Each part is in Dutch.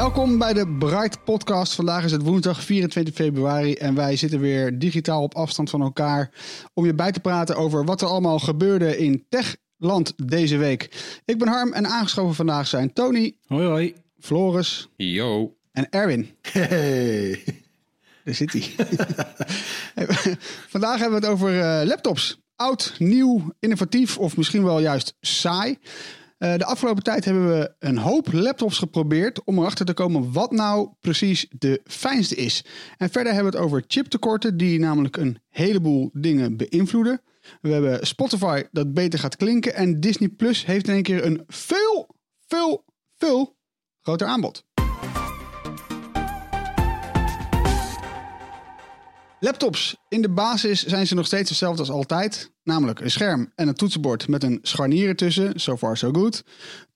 Welkom bij de Bright Podcast. Vandaag is het woensdag 24 februari en wij zitten weer digitaal op afstand van elkaar om je bij te praten over wat er allemaal gebeurde in Techland deze week. Ik ben Harm en aangeschoven vandaag zijn Tony, Hoi hoi. Floris Yo. en Erwin. Hey. Daar zit hij. Vandaag hebben we het over eh, laptops. Oud, nieuw, innovatief of misschien wel juist saai. Eh, de afgelopen tijd hebben we een hoop laptops geprobeerd om erachter te komen wat nou precies de fijnste is. En verder hebben we het over chiptekorten die namelijk een heleboel dingen beïnvloeden. We hebben Spotify dat beter gaat klinken en Disney Plus heeft in één keer een veel, veel, veel groter aanbod. Laptops. In de basis zijn ze nog steeds hetzelfde als altijd. Namelijk een scherm en een toetsenbord met een scharnier ertussen. So far so good.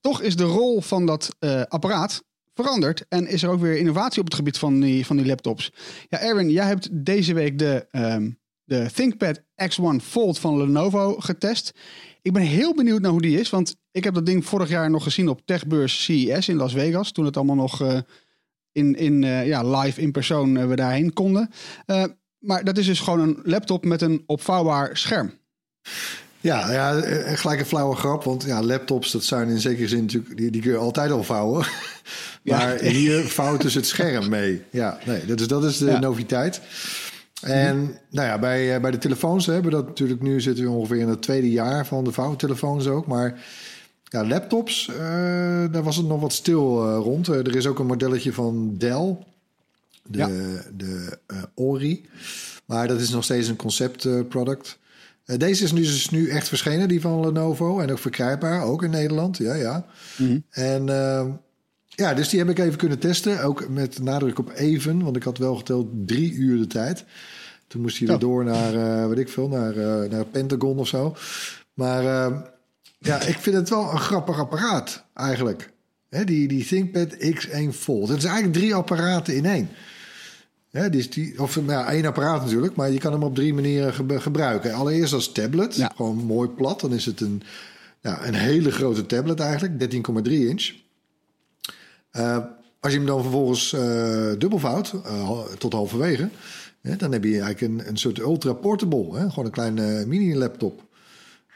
Toch is de rol van dat eh, apparaat veranderd. En is er ook weer innovatie op het gebied van die, van die laptops. Ja, Erwin, jij hebt deze week de, ehm, de ThinkPad X1 Fold van Lenovo getest. Ik ben heel benieuwd naar hoe die is. Want ik heb dat ding vorig jaar nog gezien op Techbeurs CES in Las Vegas. Toen het allemaal nog eh, in, in, eh, ja, live in persoon we daarheen konden. Maar dat is dus gewoon een laptop met een opvouwbaar scherm. Ja, ja, eh, gelijk een flauwe grap. Want ja, laptops, dat zijn in zekere zin natuurlijk... Die, die kun je altijd al vouwen. Ja. maar hier vouwt dus het scherm mee. Ja, nee, dat is, dat is de Ja. noviteit. En nou ja, bij, eh, bij de telefoons hebben we dat natuurlijk... Nu zitten we ongeveer in het tweede jaar van de vouwtelefoons ook. Maar ja, laptops, eh, daar was het nog wat stil rond. Er is ook een modelletje van Dell. De, Ja. de eh, Ori. Maar dat is nog steeds een concept eh, product. Eh, deze is nu, dus nu echt verschenen, die van Lenovo. En ook verkrijgbaar, ook in Nederland. Ja, ja. En eh, ja, dus die heb ik even kunnen testen. Ook met nadruk op even, want ik had wel geteld drie uur de tijd. Toen moest hij weer Zo. door naar, weet ik veel, naar, naar Pentagon of zo. Maar eh, ja, ik vind het wel een grappig apparaat eigenlijk. Hè, die, die ThinkPad X1 Fold. Het is eigenlijk drie apparaten in één. Ja, die is die, of nou, ja, één apparaat natuurlijk, maar je kan hem op drie manieren ge- gebruiken. Allereerst als tablet, Ja. gewoon mooi plat. Dan is het een, ja, een hele grote tablet eigenlijk, 13,3 inch. Eh, als je hem dan vervolgens eh dubbelvouwt, eh, tot halverwege... Hè, dan heb je eigenlijk een, een soort ultra portable, hè, gewoon een kleine mini-laptop.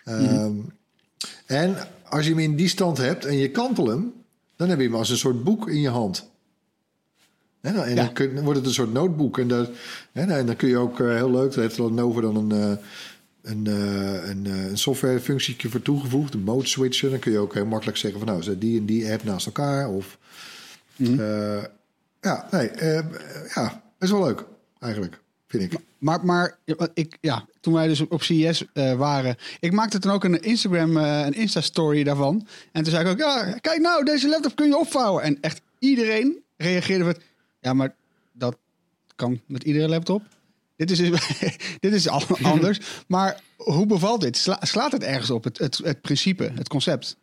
Ehm, En als je hem in die stand hebt en je kantel hem... dan heb je hem als een soort boek in je hand. Dan- en Ja. dan, kun- dan wordt het een soort notebook. En, dat, en dan kun je ook eh, heel leuk, daar heeft Lenovo dan een, eh, een, eh, een, een softwarefunctie voor toegevoegd, een mode switcher. Dan kun je ook heel makkelijk zeggen van nou, zet die en die app naast elkaar. Of, eh, ja, nee, ja, best wel leuk eigenlijk, vind ik. Maar, maar ik, ja, toen wij dus op CES waren, ik maakte toen ook een Instagram, een Insta-story daarvan. En toen zei ik ook, ja, kijk nou, deze laptop kun je opvouwen. En echt iedereen reageerde met, ja, maar dat kan met iedere laptop. Dit is, dit is al anders. Maar hoe bevalt dit? Sla- slaat het ergens op, het, het, het principe, het concept?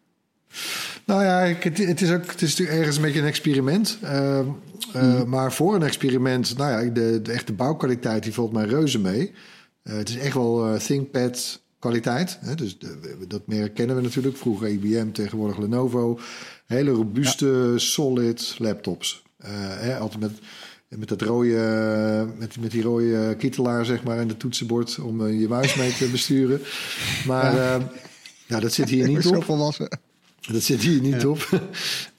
Nou ja, het, het is ook het is natuurlijk ergens een beetje een experiment. Uh, uh, Maar voor een experiment, nou ja, de, de echte bouwkwaliteit die valt mij reuze mee. Uh, het is echt wel ThinkPad kwaliteit. Hè? Dus de, dat merk kennen we natuurlijk. Vroeger IBM, tegenwoordig Lenovo. Hele robuuste, solid laptops. Uh, hè, altijd met, met, dat rode, met, met die rode kietelaar zeg maar, en de toetsenbord om uh, je muis mee te besturen. Maar ja. Nou, dat zit hier niet op. volwassen. Dat zit hier niet op.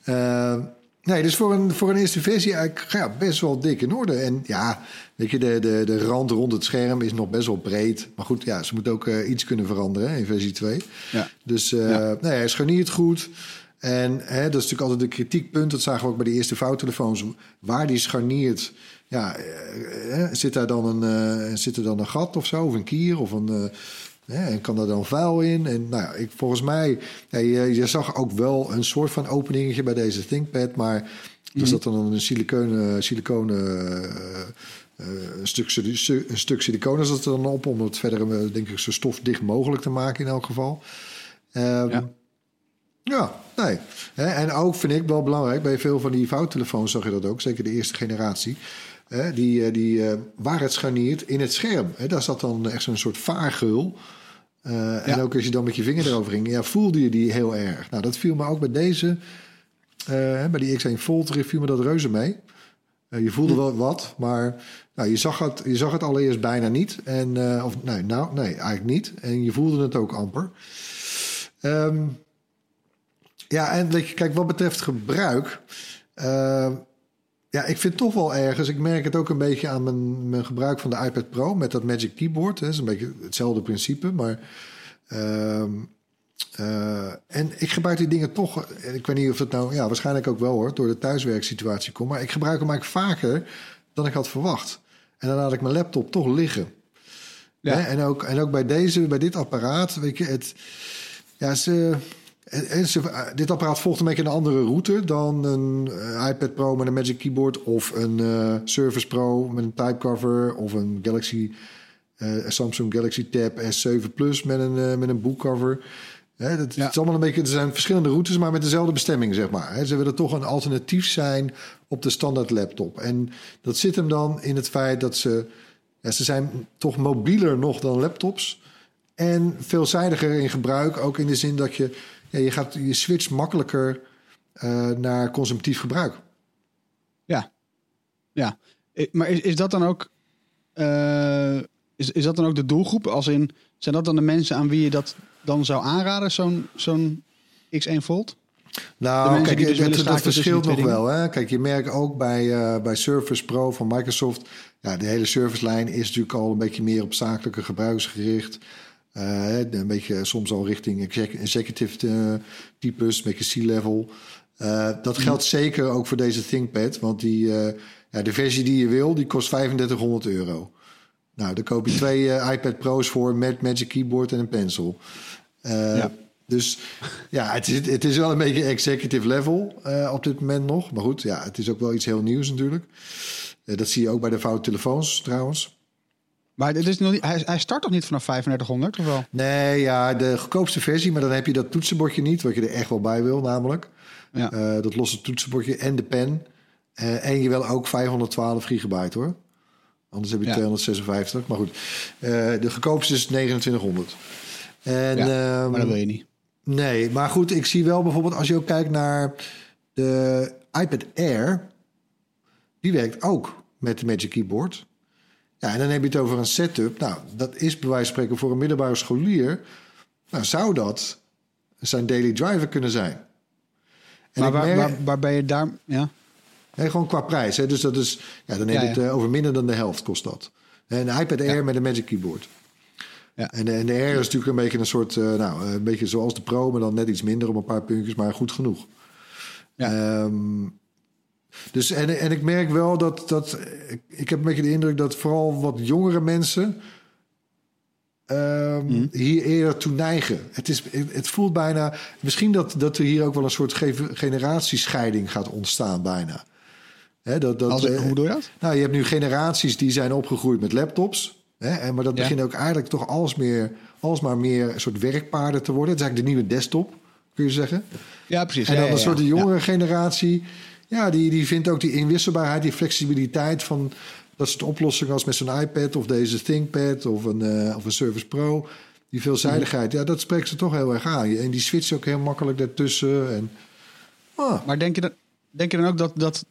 Eh, nee, dus voor een, voor een eerste versie eigenlijk ja, best wel dik in orde. En ja, weet je, de, de, de rand rond het scherm is nog best wel breed. Maar goed, ja, ze moet ook eh, iets kunnen veranderen hè, in versie 2. Ja. Dus eh Ja. nee, hij scharniert goed. En hè, dat is natuurlijk altijd een kritiekpunt. Dat zagen we ook bij de eerste vouwtelefoons. Waar die scharniert, ja, eh, eh, zit, daar dan een, eh, zit er dan een gat of zo? Of een kier? Of een, hè, en kan daar dan vuil in? En nou, ik, volgens mij, ja, je, je zag ook wel een soort van openingetje bij deze ThinkPad. Maar er zat dan een siliconen, siliconen een, stuk, een stuk siliconen zat er dan op... om het verder, denk ik, zo stofdicht mogelijk te maken in elk geval. Ehm, Ja. Ja, nee. En ook vind ik wel belangrijk, bij veel van die vouwtelefoons zag je dat ook, zeker de eerste generatie. Die, eh, die, eh, waar het scharniert in het scherm. Daar zat dan echt zo'n soort vaargeul. Eh, En ook als je dan met je vinger erover ging, ja, voelde je die heel erg. Nou, dat viel me ook bij deze, bij die X1 Volt viel me dat reuze mee. Je voelde wel wat, maar nou, je, zag het, je zag het allereerst bijna niet. En, of nee, nou, nee, eigenlijk niet. En je voelde het ook amper. Ehm, ja, en kijk, wat betreft gebruik. eh, ja, ik vind toch wel ergens. Ik merk het ook een beetje aan mijn, mijn gebruik van de iPad Pro met dat Magic Keyboard. Dat is een beetje hetzelfde principe, maar. ehm, eh, en ik gebruik die dingen toch. Ik weet niet of het nou. Ja, waarschijnlijk ook wel hoor. Door de thuiswerksituatie komt. Maar ik gebruik hem eigenlijk vaker dan ik had verwacht. En dan laat ik mijn laptop toch liggen. Ja. Hè, En, ook, en ook bij deze, bij dit apparaat. Weet je, het. Ja, ze. En- en ze- dit apparaat volgt een beetje een andere route dan een eh, iPad Pro met een Magic Keyboard of een eh, Surface Pro met een typecover of een Galaxy eh, Samsung Galaxy Tab S7 Plus met een, eh, met een boekcover. Hè, dat, Ja. het is allemaal een beetje, er zijn verschillende routes, maar met dezelfde bestemming, zeg maar. Ze willen toch een alternatief zijn op de standaard laptop. En dat zit hem dan in het feit dat ze, ja, ze zijn toch mobieler nog dan laptops. En veelzijdiger in gebruik, ook in de zin dat je, ja, je, gaat, je switcht makkelijker eh, naar consumptief gebruik. Ja. Ja. Maar is, is dat dan ook... eh, is, is dat dan ook de doelgroep? Als in, zijn dat dan de mensen aan wie je dat dan zou aanraden, zo'n zo'n X1 Volt? Nou, kijk, dus dat, willen dat verschilt nog wel. Hè? Kijk, je merkt ook bij, eh, bij Surface Pro van Microsoft... Ja, de hele servicelijn is natuurlijk al een beetje meer op zakelijke gebruikers gericht. Eh, een beetje soms al richting exec- executive eh, types, een beetje C-level. Eh, dat geldt zeker ook voor deze ThinkPad. Want die, ja, de versie die je wil, die kost 3500 euro. Nou, daar koop je twee iPad Pro's voor met Magic Keyboard en een pencil. Ja. Dus ja, het is, het is wel een beetje executive level op dit moment nog. Maar goed, ja, het is ook wel iets heel nieuws natuurlijk. Dat zie je ook bij de foute telefoons trouwens. Maar dit is nog niet, hij, hij start toch niet vanaf 3500 of wel? Nee, ja, de goedkoopste versie, maar dan heb je dat toetsenbordje niet, wat je er echt wel bij wil, namelijk. Ja. Eh, dat losse toetsenbordje en de pen. Eh, en je wil ook 512 gigabyte hoor. Anders heb je Ja. 256. Maar goed, eh, de goedkoopste is 2900. En, Ja, ehm, maar dat wil je niet. Nee, maar goed, ik zie wel bijvoorbeeld als je ook kijkt naar de iPad Air. Die werkt ook met de Magic Keyboard. Ja, en dan heb je het over een setup. Nou, dat is bij wijze van spreken voor een middelbare scholier. Nou, zou dat zijn daily driver kunnen zijn. En Maar waar, merk- waar, waar ben je daar... Ja, Nee, gewoon qua prijs. Hè? Dus dat is, ja, dan heb je het ja. eh, over minder dan de helft kost dat. En een iPad Air met een Magic Keyboard. Ja. En, de- en de Air is natuurlijk een beetje een soort, eh, nou, een beetje zoals de Pro, maar dan net iets minder op een paar puntjes, maar goed genoeg. Ja. Ehm, dus en, en ik merk wel dat, dat ik, heb een beetje de indruk dat vooral wat jongere mensen ehm, Mhm. hier eerder toe neigen. Het, is, het, voelt bijna, misschien dat, dat er hier ook wel een soort ge- generatiescheiding gaat ontstaan bijna. Hè, dat, dat, Als, eh, hoe doe je dat? nou, je hebt nu generaties die zijn opgegroeid met laptops. Hè, en, maar dat Ja. begint ook eigenlijk toch alles meer, alsmaar meer een soort werkpaarden te worden. Het is eigenlijk de nieuwe desktop, kun je zeggen. Ja, precies. En dan ja, een soort jongere generatie, ja, die, die vindt ook die inwisselbaarheid, die flexibiliteit van dat soort oplossingen als met zo'n iPad of deze ThinkPad of een, eh, of een Surface Pro. Die veelzijdigheid, ja, dat spreekt ze toch heel erg aan. En die switcht ook heel makkelijk daartussen. En, ah, Maar denk je dan, denk je dan ook dat, dat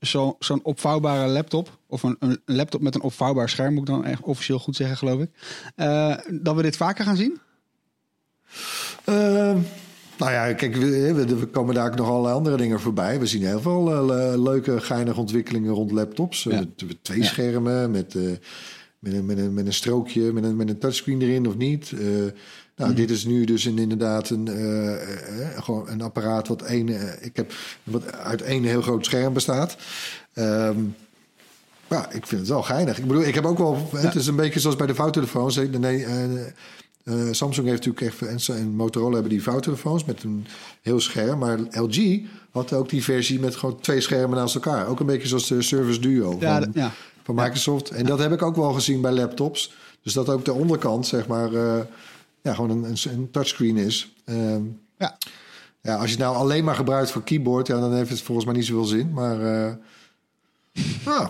zo, zo'n opvouwbare laptop... of een, een laptop met een opvouwbaar scherm... moet ik dan echt officieel goed zeggen, geloof ik... eh, dat we dit vaker gaan zien? Nou ja, kijk, we, we- we komen daar ook nog allerlei andere dingen voorbij. We zien heel veel eh, le- leuke, geinige ontwikkelingen rond laptops. Ja. met- met twee schermen, met, eh, met, een, met, een, met een strookje, met een, met een touchscreen erin of niet. Eh, nou, dit is nu dus een, inderdaad een, gewoon een apparaat wat, één, ik heb, wat uit één heel groot scherm bestaat. Ehm, ja, ik vind het wel geinig. Ik bedoel, ik heb ook wel... Het is een beetje zoals bij de vouwtelefoons. Nee, eh, Samsung heeft natuurlijk echt... En, en Motorola hebben die vouwtelefoons met een heel scherm. Maar LG had ook die versie met gewoon twee schermen naast elkaar. Ook een beetje zoals de Surface Duo Ja, van, ja. van Microsoft. En dat heb ik ook wel gezien bij laptops. Dus dat ook de onderkant, zeg maar... eh, ja, gewoon een, een, een touchscreen is. Ehm, Ja. ja, als je het nou alleen maar gebruikt voor keyboard... Ja, dan heeft het volgens mij niet zoveel zin. Maar... eh, nou,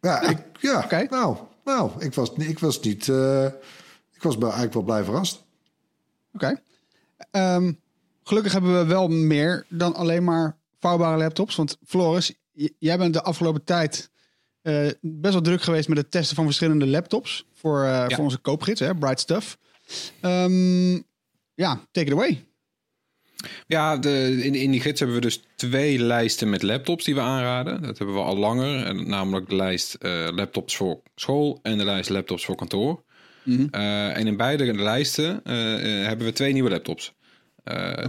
ja, ik, ja nou, nou, ik was, ik was niet... ik was eigenlijk wel blij verrast. Oké. Ehm, gelukkig hebben we wel meer dan alleen maar vouwbare laptops. Want Floris, jij bent de afgelopen tijd eh, best wel druk geweest met het testen van verschillende laptops. Voor, eh, voor onze koopgids, hè, Bright Stuff. Ehm, ja, take it away. Ja, de, in, in die gids hebben we dus twee lijsten met laptops die we aanraden. Dat hebben we al langer. En namelijk de lijst eh, laptops voor school en de lijst laptops voor kantoor. Eh, en in beide lijsten eh, eh, hebben we twee nieuwe laptops.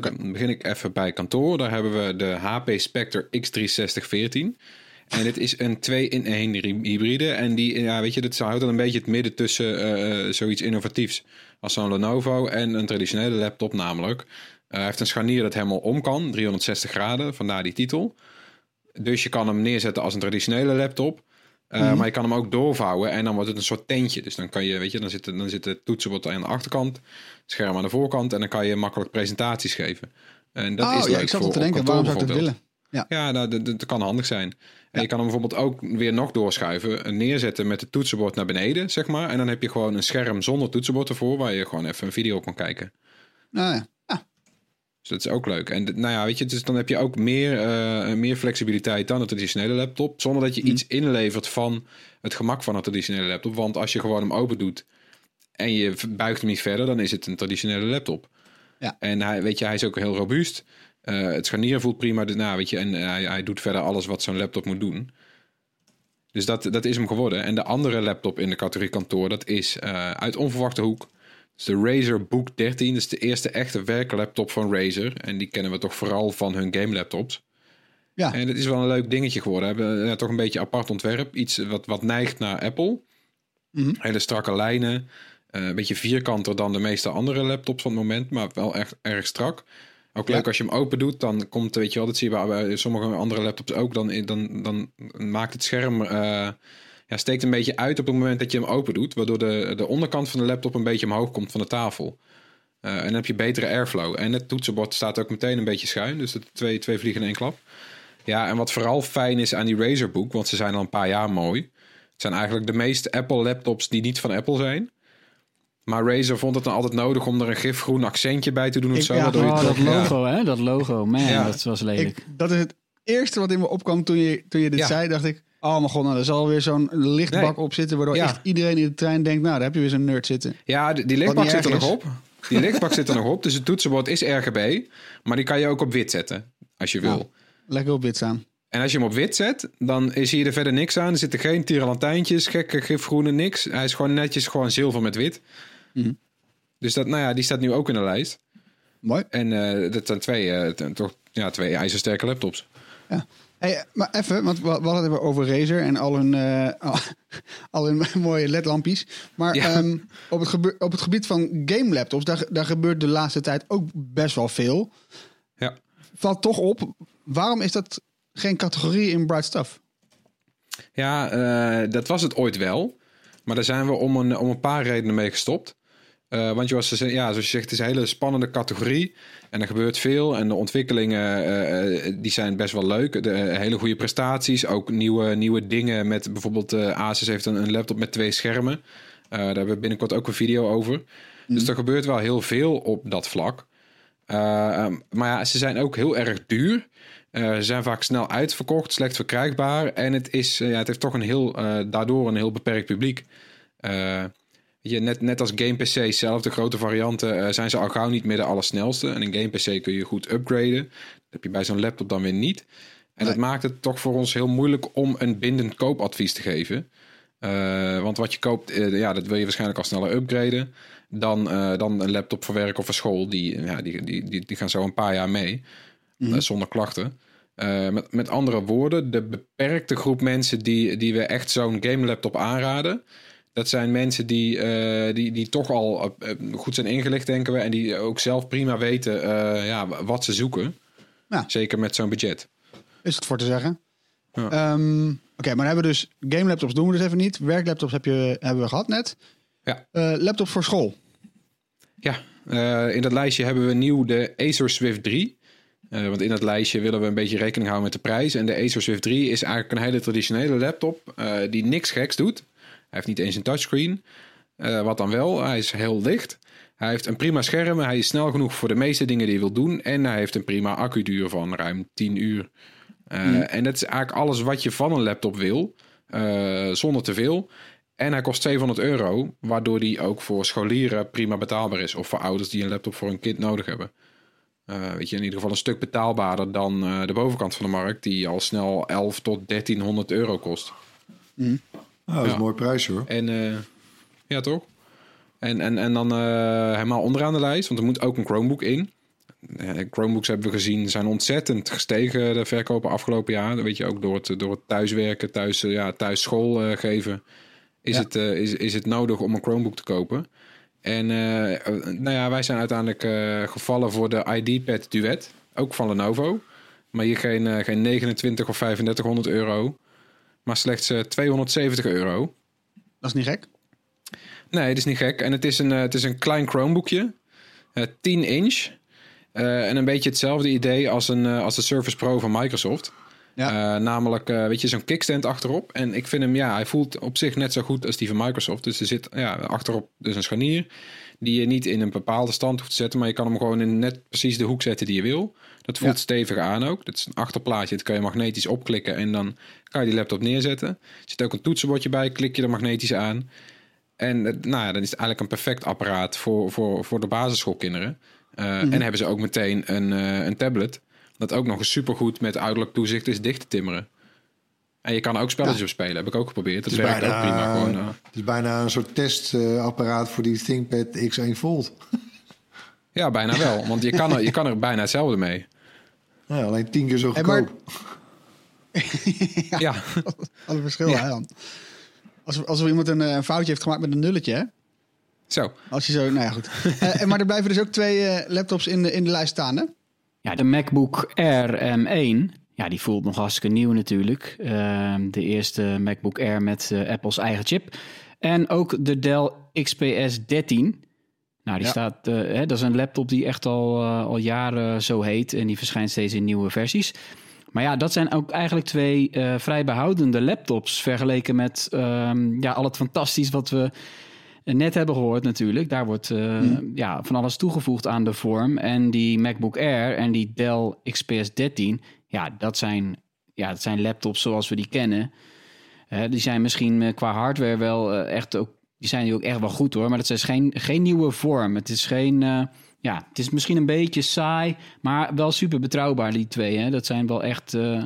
Dan begin ik even bij kantoor. Daar hebben we de HP Spectre X36014. En dit is een 2-in-1 hybride. En die, ja, weet je, dat houdt dan een beetje het midden tussen zoiets innovatiefs als zo'n Lenovo en een traditionele laptop namelijk. Hij heeft een scharnier dat helemaal om kan, 360 graden, vandaar die titel. Dus je kan hem neerzetten als een traditionele laptop. Eh, Maar je kan hem ook doorvouwen en dan wordt het een soort tentje. Dus dan kan je, weet je, dan zit, het- dan zit het toetsenbord aan de achterkant, het scherm aan de voorkant en dan kan je makkelijk presentaties geven. En dat oh is ja, leuk ik zat voor te denken, waarom zou ik dat willen? Ja. Ja, nou, dat, dat- dat kan handig zijn. En je kan hem bijvoorbeeld ook weer nog doorschuiven. en Neerzetten met het toetsenbord naar beneden, zeg maar. En dan heb je gewoon een scherm zonder toetsenbord ervoor... waar je gewoon even een video kan kijken. Nou ja. Dus dat is ook leuk. En nou ja, weet je, dus dan heb je ook meer, eh, meer flexibiliteit dan een traditionele laptop. Zonder dat je iets inlevert van het gemak van een traditionele laptop. Want als je gewoon hem open doet en je buigt hem niet verder... dan is het een traditionele laptop. Ja. En hij, weet je, hij is ook heel robuust. Eh, het scharnier voelt prima. Dus, nou, weet je, en hij, hij doet verder alles wat zo'n laptop moet doen. Dus dat, dat is hem geworden. En de andere laptop in de categorie kantoor, dat is eh, uit onverwachte hoek. Dus de Razer Book 13. Dat is de eerste echte werklaptop van Razer. En die kennen we toch vooral van hun game laptops. Ja. En het is wel een leuk dingetje geworden. We hebben ja, toch een beetje apart ontwerp. Iets wat, wat neigt naar Apple. Mhm. Hele strakke lijnen. eh, een beetje vierkanter dan de meeste andere laptops van het moment. Maar wel echt erg strak. Ook leuk Ja. als je hem open doet. Dan komt, weet je wel, dat zie je bij, bij sommige andere laptops ook. Dan, dan, dan maakt het scherm... eh, ja, steekt een beetje uit op het moment dat je hem open doet. Waardoor de, de onderkant van de laptop een beetje omhoog komt van de tafel. Eh, en dan heb je betere airflow. En het toetsenbord staat ook meteen een beetje schuin. Dus dat twee, twee vliegen in één klap. Ja, en wat vooral fijn is aan die Razer Book, want ze zijn al een paar jaar mooi. Het zijn eigenlijk de meeste Apple laptops die niet van Apple zijn. Maar Razer vond het dan altijd nodig om er een gifgroen accentje bij te doen of Ik- zo. ja, Oh, dat ja. logo, hè? Dat logo. Man, Ja. dat was lelijk. Ik, dat is het eerste wat in me opkwam toen je, toen je dit Ja. zei. Dacht ik, oh mijn god, nou, er zal weer zo'n lichtbak Nee. op zitten. Waardoor Ja. echt iedereen in de trein denkt, nou, daar heb je weer zo'n nerd zitten. Ja, die, lichtbak zit er nog op. Die lichtbak zit er nog op. Dus het toetsenbord is RGB. Maar die kan je ook op wit zetten, als je wil. Lekker op wit staan. En als je hem op wit zet, dan zie je er verder niks aan. Er zitten geen tirelantijntjes, gekke gifgroene, niks. Hij is gewoon netjes gewoon zilver met wit. Mhm. Dus dat, nou ja, die staat nu ook in de lijst. Mooi. En eh, dat zijn twee, eh, toch, ja, twee ijzersterke laptops. Ja. Hey, maar even, want we, we hadden even over Razer en al hun, eh, al hun mooie ledlampjes. Maar Ja. ehm, op, het gebeur- op het gebied van game laptops, daar, daar gebeurt de laatste tijd ook best wel veel. Ja. Valt toch op, waarom is dat geen categorie in Bright Stuff? Ja, eh, dat was het ooit wel. Maar daar zijn we om een, om een paar redenen mee gestopt. Eh, want je was, ja, zoals je zegt, het is een hele spannende categorie. En er gebeurt veel. En de ontwikkelingen eh, eh, die zijn best wel leuk. De, hele goede prestaties. Ook nieuwe, nieuwe dingen met bijvoorbeeld Asus heeft een, een laptop met twee schermen. Daar hebben we binnenkort ook een video over. Dus er gebeurt wel heel veel op dat vlak. Eh, ehm, maar ja, ze zijn ook heel erg duur. Ze zijn vaak snel uitverkocht, slecht verkrijgbaar. En het, is, ja, het heeft toch een heel, daardoor een heel beperkt publiek. Je, net, net als game PC's zelf, de grote varianten, eh, zijn ze al gauw niet meer de allersnelste. En een game PC kun je goed upgraden. Dat heb je bij zo'n laptop dan weer niet. En dat maakt het toch voor ons heel moeilijk om een bindend koopadvies te geven. Eh, want wat je koopt, eh, ja, dat wil je waarschijnlijk al sneller upgraden. Dan, dan een laptop voor werk of voor school. Die, ja, die, die, die, die gaan zo een paar jaar mee. eh, zonder klachten. Met, met andere woorden, de beperkte groep mensen die, die we echt zo'n game laptop aanraden. Dat zijn mensen die, eh, die, die toch al eh, goed zijn ingelicht, denken we. En die ook zelf prima weten eh, ja, wat ze zoeken. Ja. Zeker met zo'n budget. Is het voor te zeggen. Ja. Ehm, Oké, maar dan hebben we dus game laptops doen we dus even niet. Werklaptops heb je, hebben we gehad net. Ja. Laptop voor school. Ja, in dat lijstje hebben we nieuw de Acer Swift 3. Eh, want in dat lijstje willen we een beetje rekening houden met de prijs. En de Acer Swift 3 is eigenlijk een hele traditionele laptop die niks geks doet. Hij heeft niet eens een touchscreen. Eh, wat dan wel, hij is heel licht. Hij heeft een prima scherm. Hij is snel genoeg voor de meeste dingen die je wil doen. En hij heeft een prima accuduur van ruim 10 uur. Eh, En dat is eigenlijk alles wat je van een laptop wil. eh, zonder te veel. En hij kost 200 euro, waardoor die ook voor scholieren prima betaalbaar is. Of voor ouders die een laptop voor hun kind nodig hebben. Weet je, in ieder geval een stuk betaalbaarder dan de bovenkant van de markt, die al snel 11 tot 1300 euro kost. Nou, dat is een mooi prijs hoor. En eh, ja, toch? En, en, en dan eh, helemaal onderaan de lijst, want er moet ook een Chromebook in. Eh, Chromebooks hebben we gezien zijn ontzettend gestegen de verkopen afgelopen jaar. Dat weet je ook door het, door het thuiswerken, thuis, ja, thuis school geven. Is, Ja. het, is, is het nodig om een Chromebook te kopen? En nou ja, wij zijn uiteindelijk gevallen voor de ID-pad Duet. Ook van Lenovo. Maar hier geen, geen 29 of 3500 euro. Maar slechts eh, 270 euro. Dat is niet gek. Nee, het is niet gek. En het is een, eh, het is een klein Chromebookje. eh 10 inch. Eh, en een beetje hetzelfde idee als, een, eh, als de Surface Pro van Microsoft. Ja. Eh, namelijk, eh, weet je, zo'n kickstand achterop. En ik vind hem, ja, hij voelt op zich net zo goed als die van Microsoft. Dus er zit ja, achterop dus een scharnier. Die je niet in een bepaalde stand hoeft te zetten. Maar je kan hem gewoon in net precies de hoek zetten die je wil. Dat voelt Ja. stevig aan ook. Dat is een achterplaatje. Dat kan je magnetisch opklikken. En dan kan je die laptop neerzetten. Er zit ook een toetsenbordje bij. Klik je er magnetisch aan. En eh, nou ja, dan is het eigenlijk een perfect apparaat voor, voor, voor de basisschoolkinderen. Eh, En hebben ze ook meteen een, eh, een tablet. Dat ook nog eens supergoed met uiterlijk toezicht is dicht te timmeren. En je kan ook spelletjes Ja. op spelen. Heb ik ook geprobeerd. Dat werkt ook bijna, prima. Gewoon, het is bijna een soort testapparaat voor die ThinkPad X1 Fold. Ja, bijna wel. Want je kan, er, je kan er bijna hetzelfde mee. Ja, alleen tien keer zo goedkoop. Ja, Wat een verschil hè dan. Als, als er iemand een, eh, een foutje heeft gemaakt met een nulletje, hè? zo. Als je zo, nou ja, goed. Eh, en maar er blijven dus ook twee eh, laptops in de, in de lijst staan, hè? Ja, de MacBook Air M1, ja, die voelt nog hartstikke nieuw natuurlijk. Ehm, de eerste MacBook Air met eh, Apple's eigen chip. En ook de Dell XPS 13. Nou, die Ja. staat, eh, hè, dat is een laptop die echt al, eh, al jaren zo heet. En die verschijnt steeds in nieuwe versies. Maar ja, dat zijn ook eigenlijk twee eh, vrij behoudende laptops. Vergeleken met ehm, ja, al het fantastisch wat we net hebben gehoord natuurlijk. Daar wordt eh, ja, van alles toegevoegd aan de vorm. En die MacBook Air en die Dell XPS 13... ja, dat zijn, ja, dat zijn laptops zoals we die kennen. Die zijn misschien qua hardware wel echt ook... die zijn die ook echt wel goed hoor. Maar dat is geen, geen nieuwe vorm. Het is geen... eh, ja, het is misschien een beetje saai, maar wel super betrouwbaar, die twee. Hè? Dat zijn wel echt eh,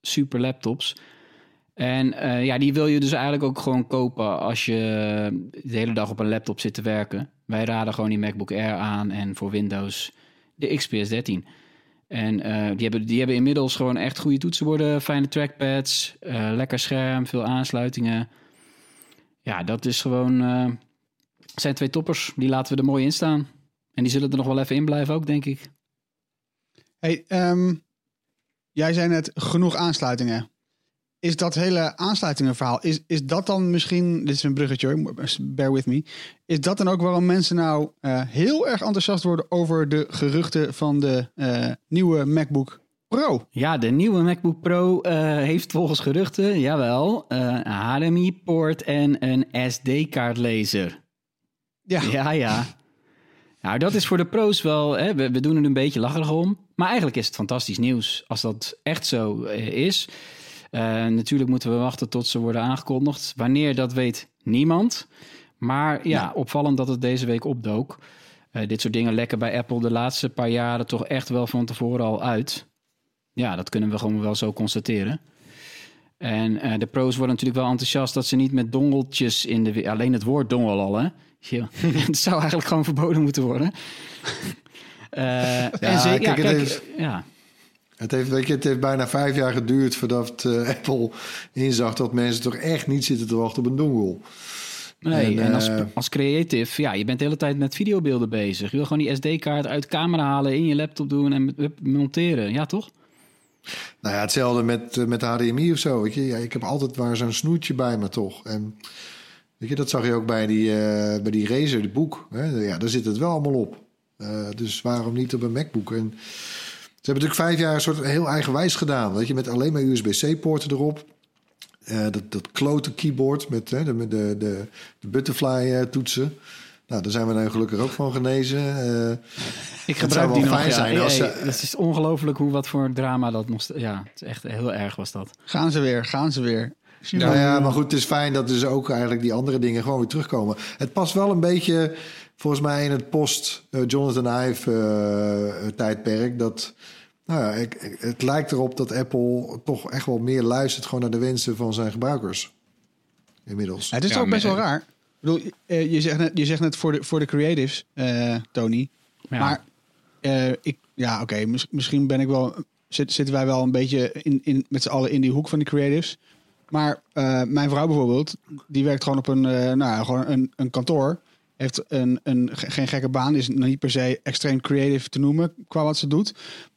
super laptops. En eh, ja, die wil je dus eigenlijk ook gewoon kopen als je de hele dag op een laptop zit te werken. Wij raden gewoon die MacBook Air aan en voor Windows de XPS 13. En die, hebben, die hebben inmiddels gewoon echt goede toetsenborden, fijne trackpads, lekker scherm, veel aansluitingen. Ja, dat is gewoon... eh, zijn twee toppers, die laten we er mooi in staan. En die zullen er nog wel even in blijven ook, denk ik. Hey, ehm, jij zei net genoeg aansluitingen. Is dat hele aansluitingenverhaal, is, is dat dan misschien, dit is een bruggetje hoor, bear with me. Is dat dan ook waarom mensen nou eh, heel erg enthousiast worden over de geruchten van de eh, nieuwe MacBook Pro? Ja, de nieuwe MacBook Pro eh, heeft volgens geruchten, jawel, eh, een HDMI-poort en een SD-kaartlezer. Ja, Ja, ja. Nou, dat is voor de pro's wel, hè, we, we doen er een beetje lacherig om. Maar eigenlijk is het fantastisch nieuws als dat echt zo eh, is. Natuurlijk moeten we wachten tot ze worden aangekondigd. Wanneer, dat weet niemand. Maar ja, opvallend dat het deze week opdook. Dit soort dingen lekken bij Apple de laatste paar jaren toch echt wel van tevoren al uit. Ja, dat kunnen we gewoon wel zo constateren. En eh, de pro's worden natuurlijk wel enthousiast dat ze niet met dongeltjes in de... Alleen het woord dongel al, hè? Ja, het zou eigenlijk gewoon verboden moeten worden. Eh, en ze- kijk, ja, het heeft- ja, Het heeft, weet je, het heeft bijna vijf jaar geduurd voordat eh, Apple inzag dat mensen toch echt niet zitten te wachten op een dongle. Nee, en, En, als, als creative, ja, je bent de hele tijd met videobeelden bezig. Je wil gewoon die SD-kaart uit de camera halen, in je laptop doen en monteren. Ja, toch? Nou ja, hetzelfde met, eh, met HDMI of zo. Ja, ik heb altijd maar zo'n snoertje bij me toch. En weet je, dat zag je ook bij die, eh, bij die Razer, de boek. Hè? Ja, daar zit het wel allemaal op. Eh, dus waarom niet op een MacBook? Ze hebben natuurlijk vijf jaar een soort heel eigenwijs gedaan. Weet je, met alleen maar USB-C-poorten erop. Dat, dat klote keyboard met hè, de, de, de, de butterfly-toetsen. Nou, daar zijn we nu gelukkig ook van genezen. Eh, Ik gebruik wel die nog. fijn Ja, zijn Hey, als hey, ze- Het is ongelooflijk hoe wat voor drama dat moest. Ja, het is echt heel erg was dat. Gaan ze weer, gaan ze weer. Nou ja, maar goed, het is fijn dat dus ook eigenlijk die andere dingen gewoon weer terugkomen. Het past wel een beetje, volgens mij, in het post-Jonathan Ive eh, tijdperk. Dat, nou ja, ik, het lijkt erop dat Apple toch echt wel meer luistert gewoon naar de wensen van zijn gebruikers. Inmiddels. Ja, het is Ja, toch best wel raar. Bedoel, eh, je zegt net, je zegt net voor, de, voor de creatives, eh, Tony. Ja. Maar eh, ik, ja, oké, mis- misschien ben ik wel, zit, zitten wij wel een beetje in, in, met z'n allen in die hoek van de creatives. Maar mijn vrouw bijvoorbeeld, die werkt gewoon op een, nou, gewoon een, een kantoor. Heeft een, een, ge- geen gekke baan, is niet per se extreem creative te noemen qua wat ze doet.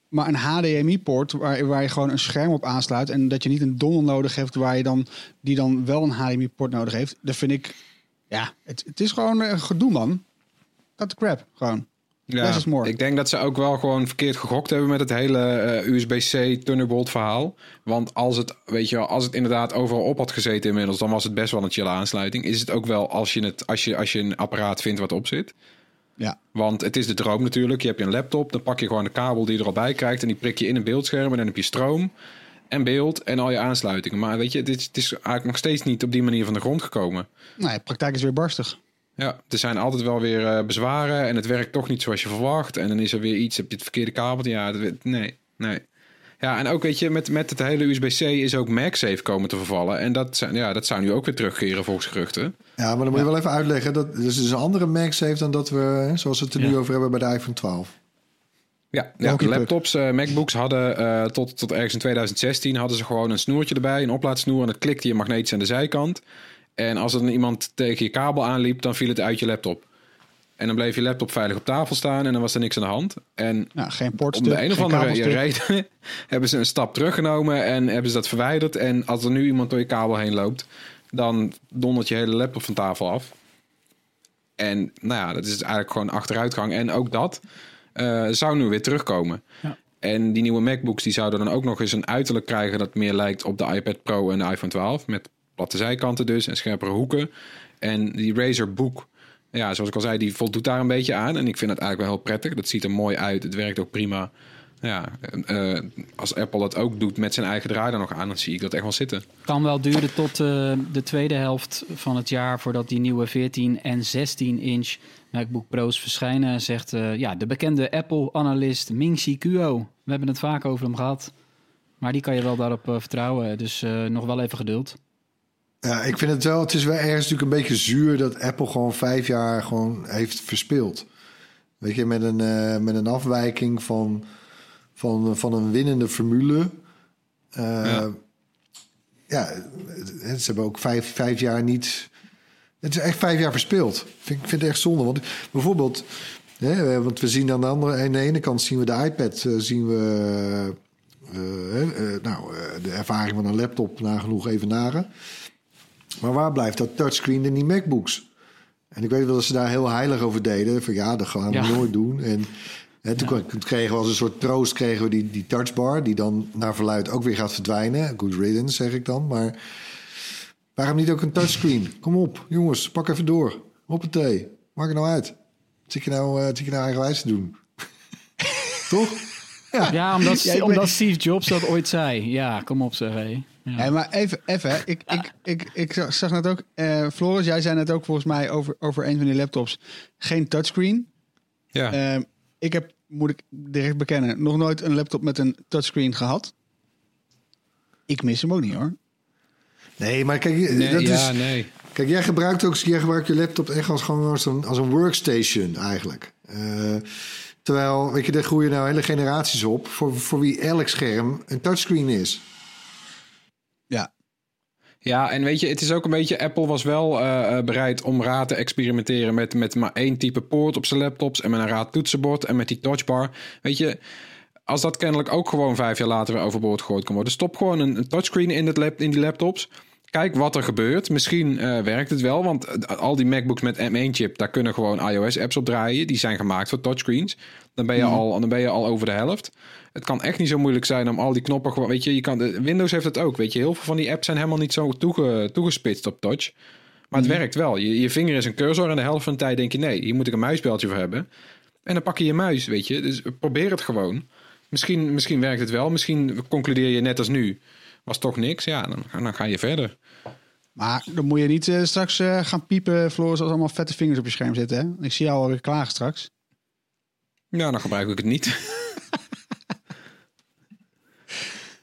Maar een HDMI-poort waar, waar je gewoon een scherm op aansluit. En dat je niet een dongle nodig hebt waar je dan, die dan wel een HDMI-poort nodig heeft. Dat vind ik, ja, het, het is gewoon een gedoe, man. Cut the crap, gewoon. More. Ik denk dat ze ook wel gewoon verkeerd gegokt hebben met het hele eh, USB-C Thunderbolt verhaal. Want als het, weet je wel, als het inderdaad overal op had gezeten inmiddels, dan was het best wel een chille aansluiting. Is het ook wel als je, het, als je, als je een apparaat vindt wat op zit. Ja. Want het is de droom natuurlijk. Je hebt een laptop, dan pak je gewoon de kabel die je er al bij krijgt en die prik je in een beeldscherm en dan heb je stroom en beeld en al je aansluitingen. Maar weet je, het is, het is eigenlijk nog steeds niet op die manier van de grond gekomen. Nee, de praktijk is weer barstig. Ja, er zijn altijd wel weer eh, bezwaren en het werkt toch niet zoals je verwacht. En dan is er weer iets, heb je het verkeerde kabel? Ja, dat- nee, nee. Ja, en ook weet je, met, met het hele USB-C is ook MagSafe komen te vervallen. En dat, zijn, ja, dat zou nu ook weer terugkeren volgens geruchten. Ja, maar dan moet je wel even uitleggen. Dat dus is een andere MagSafe dan dat we, hè, zoals we het er nu over hebben bij de iPhone 12. Ja, ja laptops, eh, MacBooks hadden eh, tot, tot ergens in 2016 hadden ze gewoon een snoertje erbij, een oplaadsnoer. En dat klikte je magnetisch aan de zijkant. En als er dan iemand tegen je kabel aanliep, dan viel het uit je laptop. En dan bleef je laptop veilig op tafel staan en dan was er niks aan de hand. En Ja, geen om de een of andere reden hebben ze een stap teruggenomen en hebben ze dat verwijderd. En als er nu iemand door je kabel heen loopt, dan dondert je hele laptop van tafel af. En nou ja, dat is eigenlijk gewoon achteruitgang. En ook dat eh, zou nu weer terugkomen. Ja. En die nieuwe MacBooks die zouden dan ook nog eens een uiterlijk krijgen dat meer lijkt op de iPad Pro en de iPhone 12. Met platte zijkanten dus en scherpere hoeken. En die Razer Book, ja, zoals ik al zei, die voldoet daar een beetje aan. En ik vind het eigenlijk wel heel prettig. Dat ziet er mooi uit. Het werkt ook prima. Ja, eh, als Apple dat ook doet met zijn eigen draai er nog aan, dan zie ik dat echt wel zitten. Kan wel duren tot eh, de tweede helft van het jaar voordat die nieuwe 14 en 16 inch MacBook Pro's verschijnen, zegt eh, ja, de bekende Apple-analyst Ming-Chi Kuo. We hebben het vaak over hem gehad. Maar die kan je wel daarop eh, vertrouwen. Dus eh, nog wel even geduld. Ja, ik vind het wel. Het is wel ergens natuurlijk een beetje zuur dat Apple gewoon vijf jaar gewoon heeft verspeeld. Weet je, met een, eh, met een afwijking van, van, van een winnende formule. Eh, Ja. ja, het- ze hebben ook vijf, vijf jaar niet. Het is echt vijf jaar verspeeld. Vind, ik vind het echt zonde. Want bijvoorbeeld, hè, want we zien aan de andere, aan de ene kant zien we de iPad, eh, zien we eh, eh, nou, eh, de ervaring van een laptop nagenoeg even naren. Maar waar blijft dat touchscreen in die MacBooks? En ik weet wel dat ze daar heel heilig over deden. Van ja, dat gaan we Ja. nooit doen. En, en toen, toen kregen we als een soort troost kregen we die, die touchbar... die dan naar verluid ook weer gaat verdwijnen. Good riddance, zeg ik dan. Maar waarom niet ook een touchscreen? Kom op, jongens, pak even door. Hoppatee, maak het nou uit. Zit je nou, eh, zit je nou eigenwijs te doen? Toch? Ja, omdat, Ja, ben- omdat Steve Jobs dat ooit zei. Ja, kom op zeg. hé. Nee, maar even, even. Ik, ik, ik, ik zag- zag net ook, eh, Floris, jij zei net ook volgens mij over, over een van die laptops, geen touchscreen. Ja. Eh, ik heb, moet ik direct bekennen, nog nooit een laptop met een touchscreen gehad. Ik mis hem ook niet hoor. Nee, maar kijk, nee, dat ja, is, nee. kijk, jij gebruikt ook jij gebruikt je laptop echt als, gewoon als, een, als een workstation eigenlijk. Eh, terwijl, weet je, daar groeien nou hele generaties op voor, voor wie elk scherm een touchscreen is. Ja. En weet je, het is ook een beetje... Apple was wel eh, eh, bereid om raad te experimenteren... Met, met maar één type poort op zijn laptops... en met een raad toetsenbord en met die touchbar. Weet je, als dat kennelijk ook gewoon vijf jaar later weer overboord gegooid kan worden... stop gewoon een, een touchscreen in, het in die laptops... Kijk wat er gebeurt. Misschien eh, werkt het wel, want eh, al die MacBooks met M1-chip, daar kunnen gewoon iOS-apps op draaien. Die zijn gemaakt voor touchscreens. Dan ben, je al, dan ben je al over de helft. Het kan echt niet zo moeilijk zijn om al die knoppen gewoon. Weet je, je kan, Windows heeft het ook. Weet je, heel veel van die apps zijn helemaal niet zo toege, toegespitst op touch. Maar het werkt wel. Je, je vinger is een cursor en de helft van de tijd denk je: nee, hier moet ik een muisbeltje voor hebben. En dan pak je je muis, weet je. Dus probeer het gewoon. Misschien, misschien werkt het wel. Misschien concludeer je net als nu. Was toch niks. Ja, dan, dan ga je verder. Maar dan moet je niet eh, straks eh, gaan piepen, Floris, als allemaal vette vingers op je scherm zitten. Hè? Ik zie jou alweer klagen straks. Ja, dan gebruik ik het niet.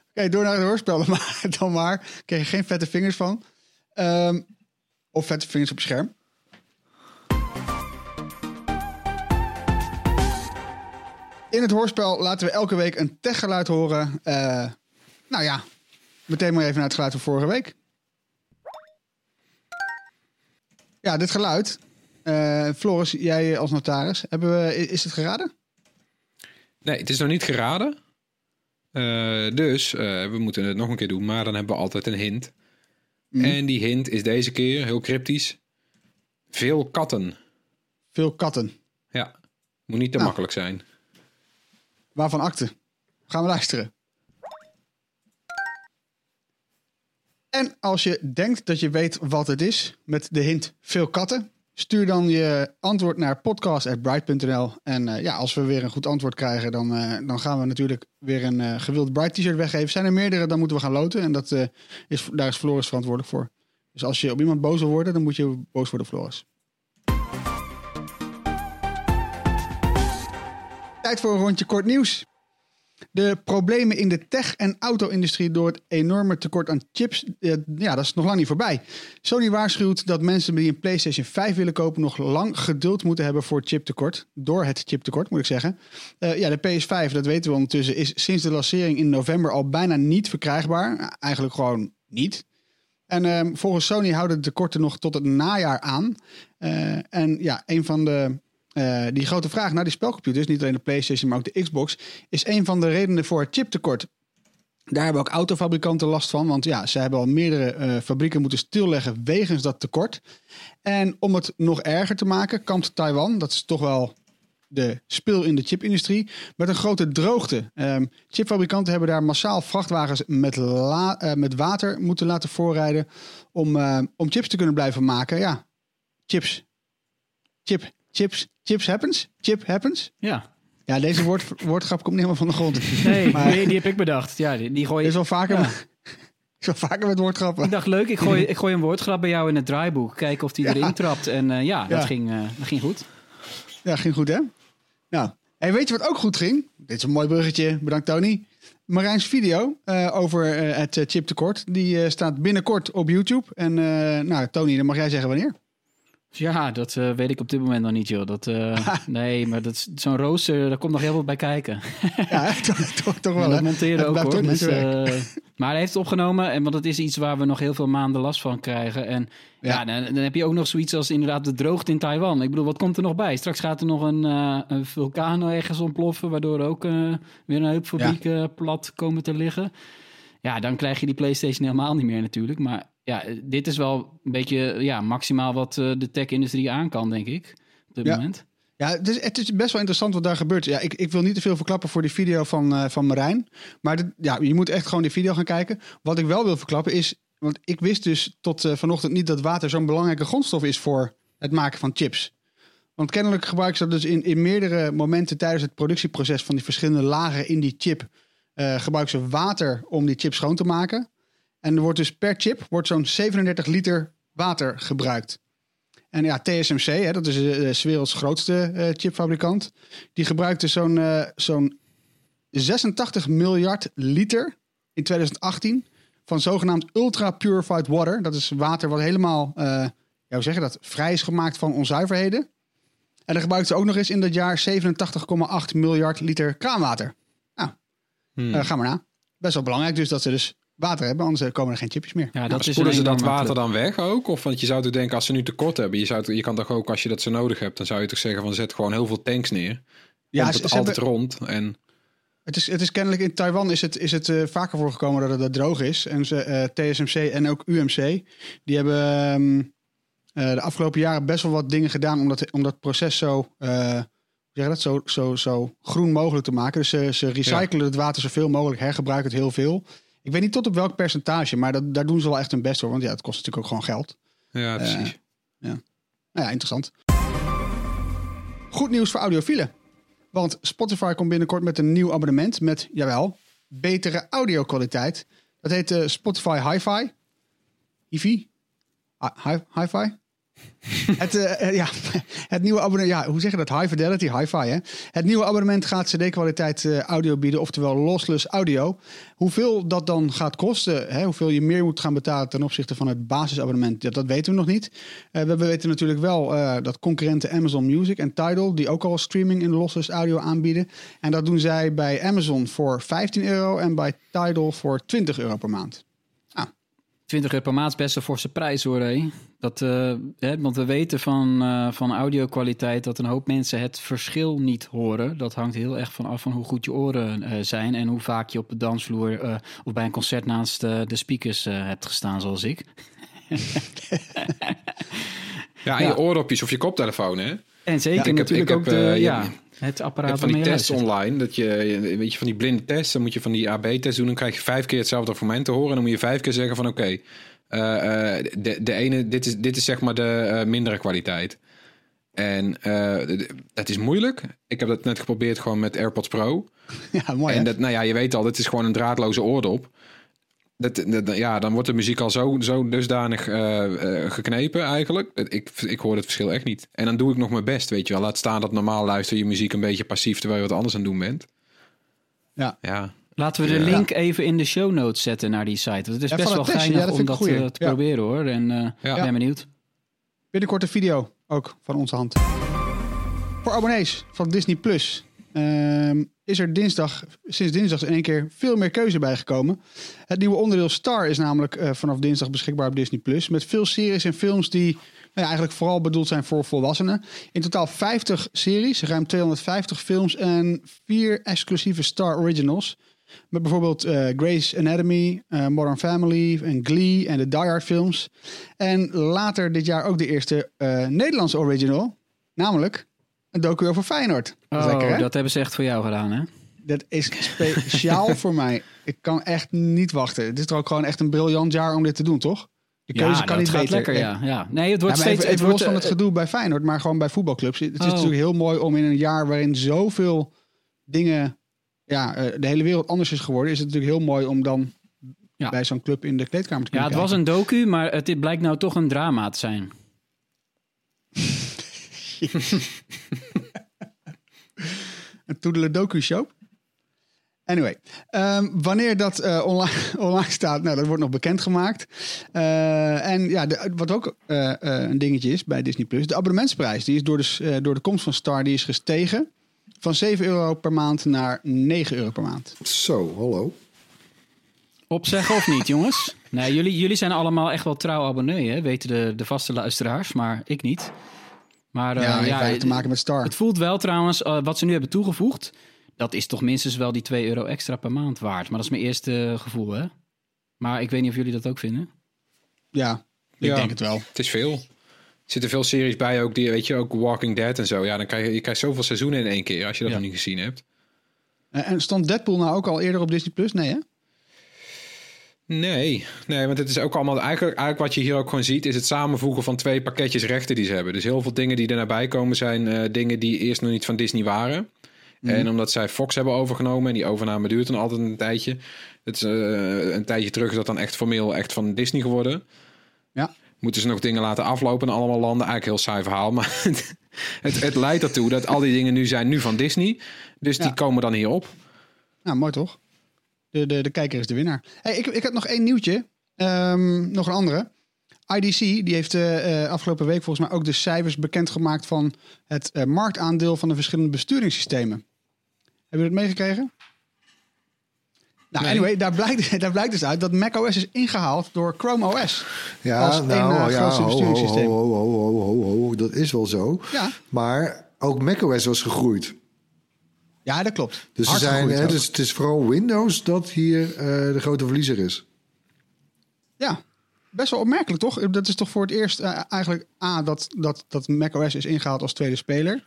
Oké, door naar het hoorspel dan maar. Dan maar. Krijg je geen vette vingers van. Ehm, of vette vingers op je scherm. In het hoorspel laten we elke week een techgeluid horen. Eh, nou ja, meteen maar even naar het geluid van vorige week. Ja, dit geluid. Eh, Floris, jij als notaris, hebben we, is het geraden? Nee, het is nog niet geraden. Eh, dus eh, we moeten het nog een keer doen, maar dan hebben we altijd een hint. En die hint is deze keer heel cryptisch. Veel katten. Veel katten. Ja, moet niet te Nou. makkelijk zijn. Waarvan akte? Gaan we luisteren. En als je denkt dat je weet wat het is, met de hint veel katten, stuur dan je antwoord naar podcast.bright.nl. En eh, ja, als we weer een goed antwoord krijgen, dan, eh, dan gaan we natuurlijk weer een eh gewild Bright t-shirt weggeven. Zijn er meerdere, dan moeten we gaan loten. En dat, is, daar is Floris verantwoordelijk voor. Dus als je op iemand boos wil worden, dan moet je boos worden Floris. Tijd voor een rondje kort nieuws. De problemen in de tech- en auto-industrie door het enorme tekort aan chips, eh, ja, dat is nog lang niet voorbij. Sony waarschuwt dat mensen die een PlayStation 5 willen kopen nog lang geduld moeten hebben voor chiptekort. Door het chiptekort, moet ik zeggen. Eh, ja, de PS5, dat weten we ondertussen, is sinds de lancering in november al bijna niet verkrijgbaar. Eigenlijk gewoon niet. En ehm, volgens Sony houden de tekorten nog tot het najaar aan. Eh, en ja, een van de. Eh, die grote vraag naar die spelcomputers, niet alleen de PlayStation, maar ook de Xbox, is een van de redenen voor het chiptekort. Daar hebben ook autofabrikanten last van, want ja, ze hebben al meerdere eh, fabrieken moeten stilleggen wegens dat tekort. En om het nog erger te maken, kampt Taiwan, dat is toch wel de spil in de chipindustrie, met een grote droogte. Ehm, chipfabrikanten hebben daar massaal vrachtwagens met, eh, met water moeten laten voorrijden om, om chips te kunnen blijven maken. Ja, chips. Chip, chips, chips happens. Chip happens. Ja. Ja, deze woord, woordgrap komt niet helemaal van de grond. Nee, Maar- die, die heb ik bedacht. Ja, die, die gooi Is ik. wel vaker, Ja. is wel vaker met woordgrappen. Ik dacht, leuk, ik gooi, ik gooi een woordgrap bij jou in het draaiboek. Kijken of die Ja. erin trapt. En eh, ja, Ja. Dat, ging, eh, dat ging goed. Ja, ging goed hè? Nou, hey, weet je wat ook goed ging? Dit is een mooi bruggetje, bedankt Tony. Marijn's video eh, over het chiptekort, die staat binnenkort op YouTube. En nou, Tony, dan mag jij zeggen wanneer. Ja, dat eh, weet ik op dit moment nog niet, joh. Dat, eh, nee, maar dat is- zo'n rooster, daar komt nog heel veel bij kijken. Ja, toch, toch, toch wel En dat monteren ook hoor. Dus, eh, maar hij heeft het opgenomen, en want het is iets waar we nog heel veel maanden last van krijgen. En ja, Ja. dan, dan heb je ook nog zoiets als inderdaad de droogte in Taiwan. Ik bedoel, wat komt er nog bij? Straks gaat er nog een, een vulkaan ergens ontploffen, waardoor ook weer een hoop fabrieken plat komen te liggen. Ja, dan krijg je die PlayStation helemaal niet meer natuurlijk. Maar ja, dit is wel een beetje ja, maximaal wat eh, de tech-industrie aan kan, denk ik. Op dit Ja. moment. Ja, het is, het is best wel interessant wat daar gebeurt. Ja, ik, ik wil niet te veel verklappen voor die video van, eh, van Marijn. Maar dit- ja, je moet echt gewoon die video gaan kijken. Wat ik wel wil verklappen is... Want ik wist dus tot eh, vanochtend niet dat water zo'n belangrijke grondstof is voor het maken van chips. Want kennelijk gebruiken ze dat dus in, in meerdere momenten tijdens het productieproces van die verschillende lagen in die chip. Eh gebruiken ze water om die chip schoon te maken. En er wordt dus per chip wordt zo'n 37 liter water gebruikt. En ja, TSMC, hè, dat is eh, de 's werelds grootste eh, chipfabrikant, die gebruikte zo'n eh, zo'n 86 miljard liter in 2018 van zogenaamd ultra purified water. Dat is water wat helemaal, eh, ja, hoe dat, vrij is gemaakt van onzuiverheden. En dan gebruikten ze ook nog eens in dat jaar 87,8 miljard liter kraanwater. Nou, Hmm. eh, ga maar na. Best wel belangrijk dus dat ze dus water hebben, anders eh, komen er geen chipjes meer. Ja, dat spoelen een ze dat water dan weg ook? Of want je zou toch denken, als ze nu tekort hebben, je, zou, je kan toch ook, als je dat zo nodig hebt, dan zou je toch zeggen van zet gewoon heel veel tanks neer. Ja, ze- het ze altijd hebben- rond. En Het is, het is kennelijk in Taiwan is het, is het eh, vaker voorgekomen dat het dat droog is. En ze, eh, TSMC en ook UMC, die hebben ehm, eh, de afgelopen jaren best wel wat dingen gedaan om dat, om dat proces zo, eh, zeg dat, zo, zo, zo groen mogelijk te maken. Dus ze, ze recyclen het water zoveel mogelijk, hergebruiken het heel veel. Ik weet niet tot op welk percentage, maar dat, daar doen ze wel echt hun best voor. Want ja, het kost natuurlijk ook gewoon geld. ja, precies. Nou ja, interessant. Goed nieuws voor audiofielen. Want Spotify komt binnenkort met een nieuw abonnement met, jawel, betere audio-kwaliteit. Dat heet eh, Spotify Hi-Fi. Hi-Fi? Hi- Hi- Hi-Fi? Het, eh, eh, ja, het nieuwe abonnement, ja, hoe zeg je dat? High fidelity, hi-fi, hè? Het nieuwe abonnement gaat CD-kwaliteit eh, audio bieden, oftewel lossless audio. Hoeveel dat dan gaat kosten, hè, hoeveel je meer moet gaan betalen ten opzichte van het basisabonnement, dat, dat weten we nog niet. We weten natuurlijk wel dat concurrenten Amazon Music en Tidal, die ook al streaming in lossless audio aanbieden. En dat doen zij bij Amazon voor 15 euro en bij Tidal voor 20 euro per maand. 20 euro per maand is best een forse prijs hoor. Hé. Dat, eh, hè, want we weten van, eh van audio-kwaliteit dat een hoop mensen het verschil niet horen. Dat hangt heel erg van af van hoe goed je oren eh, zijn en hoe vaak je op de dansvloer of bij een concert naast de speakers hebt gestaan, zoals ik. Ja, en ja. je oordopjes of je koptelefoon, hè? En zeker ik heb- natuurlijk ook heb, de, je- ja, het Je hebt apparaat van die tests online, dat je, weet je, van die blinde tests, dan moet je van die AB-test doen, dan krijg je vijf keer hetzelfde fragment te horen. En dan moet je vijf keer zeggen van oké, eh, eh, de, de ene, dit is, dit is zeg maar de eh, mindere kwaliteit. En d- dat is moeilijk. Ik heb dat net geprobeerd gewoon met AirPods Pro. Ja, mooi en dat, nou ja, je weet al, dit is gewoon een draadloze oordop. Dat, dat, ja, dan wordt de muziek al zo, zo dusdanig eh, eh, geknepen eigenlijk. Ik, ik hoor het verschil echt niet. En dan doe ik nog mijn best, weet je wel. Laat staan dat normaal luister je muziek een beetje passief... terwijl je wat anders aan het doen bent. Ja. Ja, Laten we de Ja. link even in de show notes zetten naar die site. Want het is Ja, best wel het testje. geinig Ja, dat om vind dat eh, goeie. te Ja. proberen hoor. En eh Ja. ben benieuwd. Binnenkort een video ook van onze hand. Voor abonnees van Disney Plus ehm, is er dinsdag, sinds dinsdag in één keer veel meer keuze bijgekomen. Het nieuwe onderdeel Star is namelijk eh, vanaf dinsdag beschikbaar op Disney Plus. Met veel series en films die nou ja, eigenlijk vooral bedoeld zijn voor volwassenen. In totaal 50 series, ruim 250 films en vier exclusieve Star Originals. Met bijvoorbeeld eh Grey's Anatomy, eh, Modern Family en Glee en de Die Hard films. En later dit jaar ook de eerste Nederlandse original. Namelijk een docu over Feyenoord. Dat Oh, lekker, dat hebben ze echt voor jou gedaan, hè? Dat is speciaal voor mij. Ik kan echt niet wachten. Het is toch ook gewoon echt een briljant jaar om dit te doen, toch? De keuze kan niet gaat beter. lekker, ja. ja. Nee, het wordt Ja, steeds... even, even het wordt, van het eh, gedoe bij Feyenoord, maar gewoon bij voetbalclubs. Het is Oh. natuurlijk heel mooi om in een jaar waarin zoveel dingen, ja, eh, de hele wereld anders is geworden, is het natuurlijk heel mooi om dan Ja. bij zo'n club in de kleedkamer te Ja, kunnen het was een docu, maar het blijkt nou toch een drama te zijn. Een toedeledoku show. Anyway, ehm, wanneer dat eh, online, online staat, nou, dat wordt nog bekendgemaakt. Eh en ja, de, wat ook eh, eh, een dingetje is bij Disney Plus, de abonnementsprijs, die is door de, eh, door de komst van Star, die is gestegen van 7 euro per maand naar 9 euro per maand. Zo, hallo. Opzeggen of niet, jongens? Nee, jullie, jullie zijn allemaal echt wel trouw abonnee, hè? Weten de, de vaste luisteraars, maar ik niet. Maar eh, ja, weinig te maken met Star. het voelt wel trouwens, eh, wat ze nu hebben toegevoegd... dat is toch minstens wel die 2 euro extra per maand waard. Maar dat is mijn eerste gevoel, hè? Maar ik weet niet of jullie dat ook vinden. Ja, ik Ja. denk het wel. het is veel. Er zitten veel series bij ook, die, weet je, ook Walking Dead en zo. Ja, dan krijg je, je krijgt zoveel seizoenen in één keer, als je dat Ja. nog niet gezien hebt. Eh, En stond Deadpool nou ook al eerder op Disney Plus? Nee, hè? Nee, nee, want het is ook allemaal eigenlijk, eigenlijk wat je hier ook gewoon ziet, is het samenvoegen van twee pakketjes rechten die ze hebben. Dus heel veel dingen die er bij komen zijn eh, dingen die eerst nog niet van Disney waren. En omdat zij Fox hebben overgenomen en die overname duurt dan altijd een tijdje. Het is eh, een tijdje terug is dat dan echt formeel echt van Disney geworden. Ja. Moeten ze nog dingen laten aflopen in allemaal landen? Eigenlijk heel saai verhaal, maar het, het, het leidt ertoe dat al die dingen nu zijn nu van Disney. Dus die komen dan hierop. Nou, mooi toch? De, de, de kijker is de winnaar. Hey, ik, ik heb nog één nieuwtje. Ehm, nog een andere. IDC die heeft eh, eh, afgelopen week volgens mij ook de cijfers bekendgemaakt van het eh, marktaandeel van de verschillende besturingssystemen. Hebben jullie dat meegekregen? Nou, Nee. anyway, daar blijkt, daar blijkt dus uit dat macOS is ingehaald door Chrome OS. Ja, Als één, nou eh, ja, grootste ho, ho, besturingssysteem. ho, ho, ho, ho, ho, ho, dat is wel zo. Ja, Maar ook macOS was gegroeid. Ja dat klopt. Dus, ze zijn, hè, dus het is vooral Windows dat hier eh, de grote verliezer is. Ja, best wel opmerkelijk toch? Dat is toch voor het eerst eh, eigenlijk A, dat, dat, dat macOS is ingehaald als tweede speler.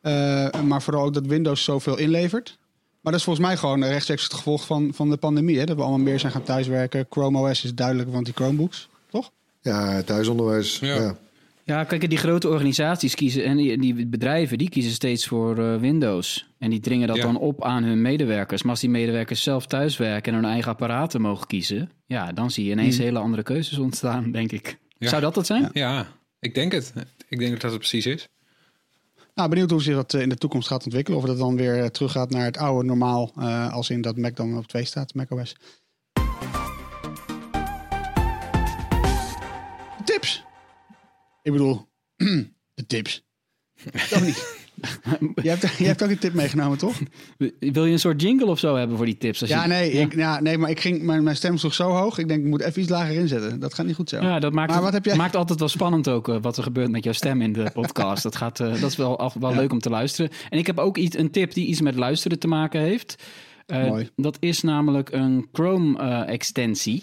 Eh, maar vooral ook dat Windows zoveel inlevert. Maar dat is volgens mij gewoon rechtstreeks het gevolg van, van de pandemie. Hè? Dat we allemaal meer zijn gaan thuiswerken. Chrome OS is duidelijk, want die Chromebooks, toch? Ja, thuisonderwijs. Ja. Ja. Ja, kijk, die grote organisaties kiezen en die, die bedrijven die kiezen steeds voor eh, Windows. En die dringen dat Ja. dan op aan hun medewerkers. Maar als die medewerkers zelf thuiswerken en hun eigen apparaten mogen kiezen, ja, dan zie je ineens hele andere keuzes ontstaan, denk ik. Ja. Zou dat het zijn? Ja, ik denk het. Ik denk dat dat het precies is. Nou, benieuwd hoe zich dat eh, in de toekomst gaat ontwikkelen. Of dat dan weer eh, teruggaat naar het oude normaal. eh, als in dat Mac dan op 2 staat, macOS. Tips. Ik bedoel, de tips. Toch niet? je, hebt, je hebt ook een tip meegenomen, toch? Wil je een soort jingle of zo hebben voor die tips? Als Ja, je- nee, Ik, ja, nee maar ik ging, mijn, mijn stem sloeg zo hoog. Ik denk, ik moet even iets lager inzetten. Dat gaat niet goed zo. Ja, dat maakt, Maar wat heb jij- maakt altijd wel spannend ook eh, wat er gebeurt met jouw stem in de podcast. dat, gaat, eh, dat is wel, af, wel Ja. leuk om te luisteren. En ik heb ook iets, een tip die iets met luisteren te maken heeft. Mooi. Dat is namelijk een Chrome-extensie.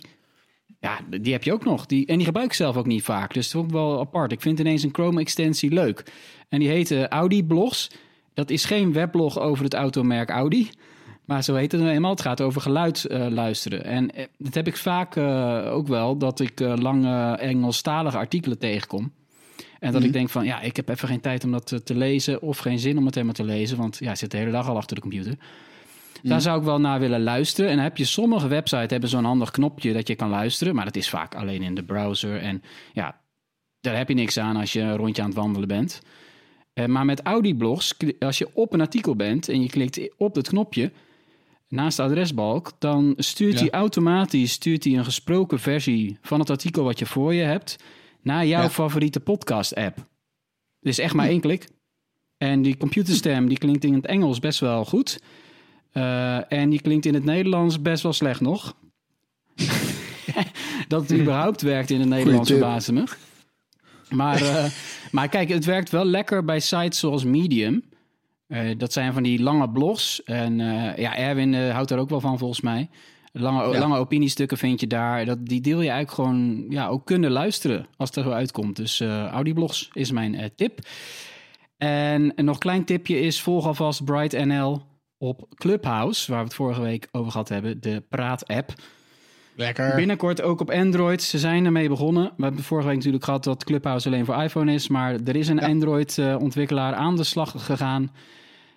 Ja, die heb je ook nog. Die, en die gebruik ik zelf ook niet vaak. Dus ook wel apart. Ik vind ineens een Chrome-extensie leuk. En die heet eh, Audi Blogs. Dat is geen weblog over het automerk Audi. Maar zo heet het nou eenmaal. Het gaat over geluid eh, luisteren. En eh, dat heb ik vaak eh, ook wel, dat ik lange Engelstalige artikelen tegenkom. En dat ik denk van, ja, ik heb even geen tijd om dat te, te lezen... of geen zin om het helemaal te lezen, want ja, ik zit de hele dag al achter de computer. Daar zou ik wel naar willen luisteren. En dan heb je sommige websites hebben zo'n handig knopje dat je kan luisteren... maar dat is vaak alleen in de browser. En ja, daar heb je niks aan als je een rondje aan het wandelen bent... Eh, maar met Audi-blogs, als je op een artikel bent en je klikt op het knopje naast de adresbalk, dan stuurt Ja. hij automatisch stuurt hij een gesproken versie van het artikel wat je voor je hebt naar jouw Ja. favoriete podcast-app. Dus echt maar één klik. En die computerstem die klinkt in het Engels best wel goed. Eh, en die klinkt in het Nederlands best wel slecht nog. dat het überhaupt werkt in het Nederlands verbaasde me. Maar, eh, maar kijk, het werkt wel lekker bij sites zoals Medium. Eh, dat zijn van die lange blogs. En ja, Erwin houdt daar ook wel van volgens mij. Lange, Ja. lange opiniestukken vind je daar. Dat, die deel je eigenlijk gewoon ja, ook kunnen luisteren als het er zo uitkomt. Dus Audioblogs is mijn tip. En een nog klein tipje is volg alvast Bright NL op Clubhouse, waar we het vorige week over gehad hebben, de Praat-app. Lekker. Binnenkort ook op Android. Ze zijn ermee begonnen. We hebben vorige week natuurlijk gehad dat Clubhouse alleen voor iPhone is. Maar er is een Ja. Android-ontwikkelaar aan de slag gegaan.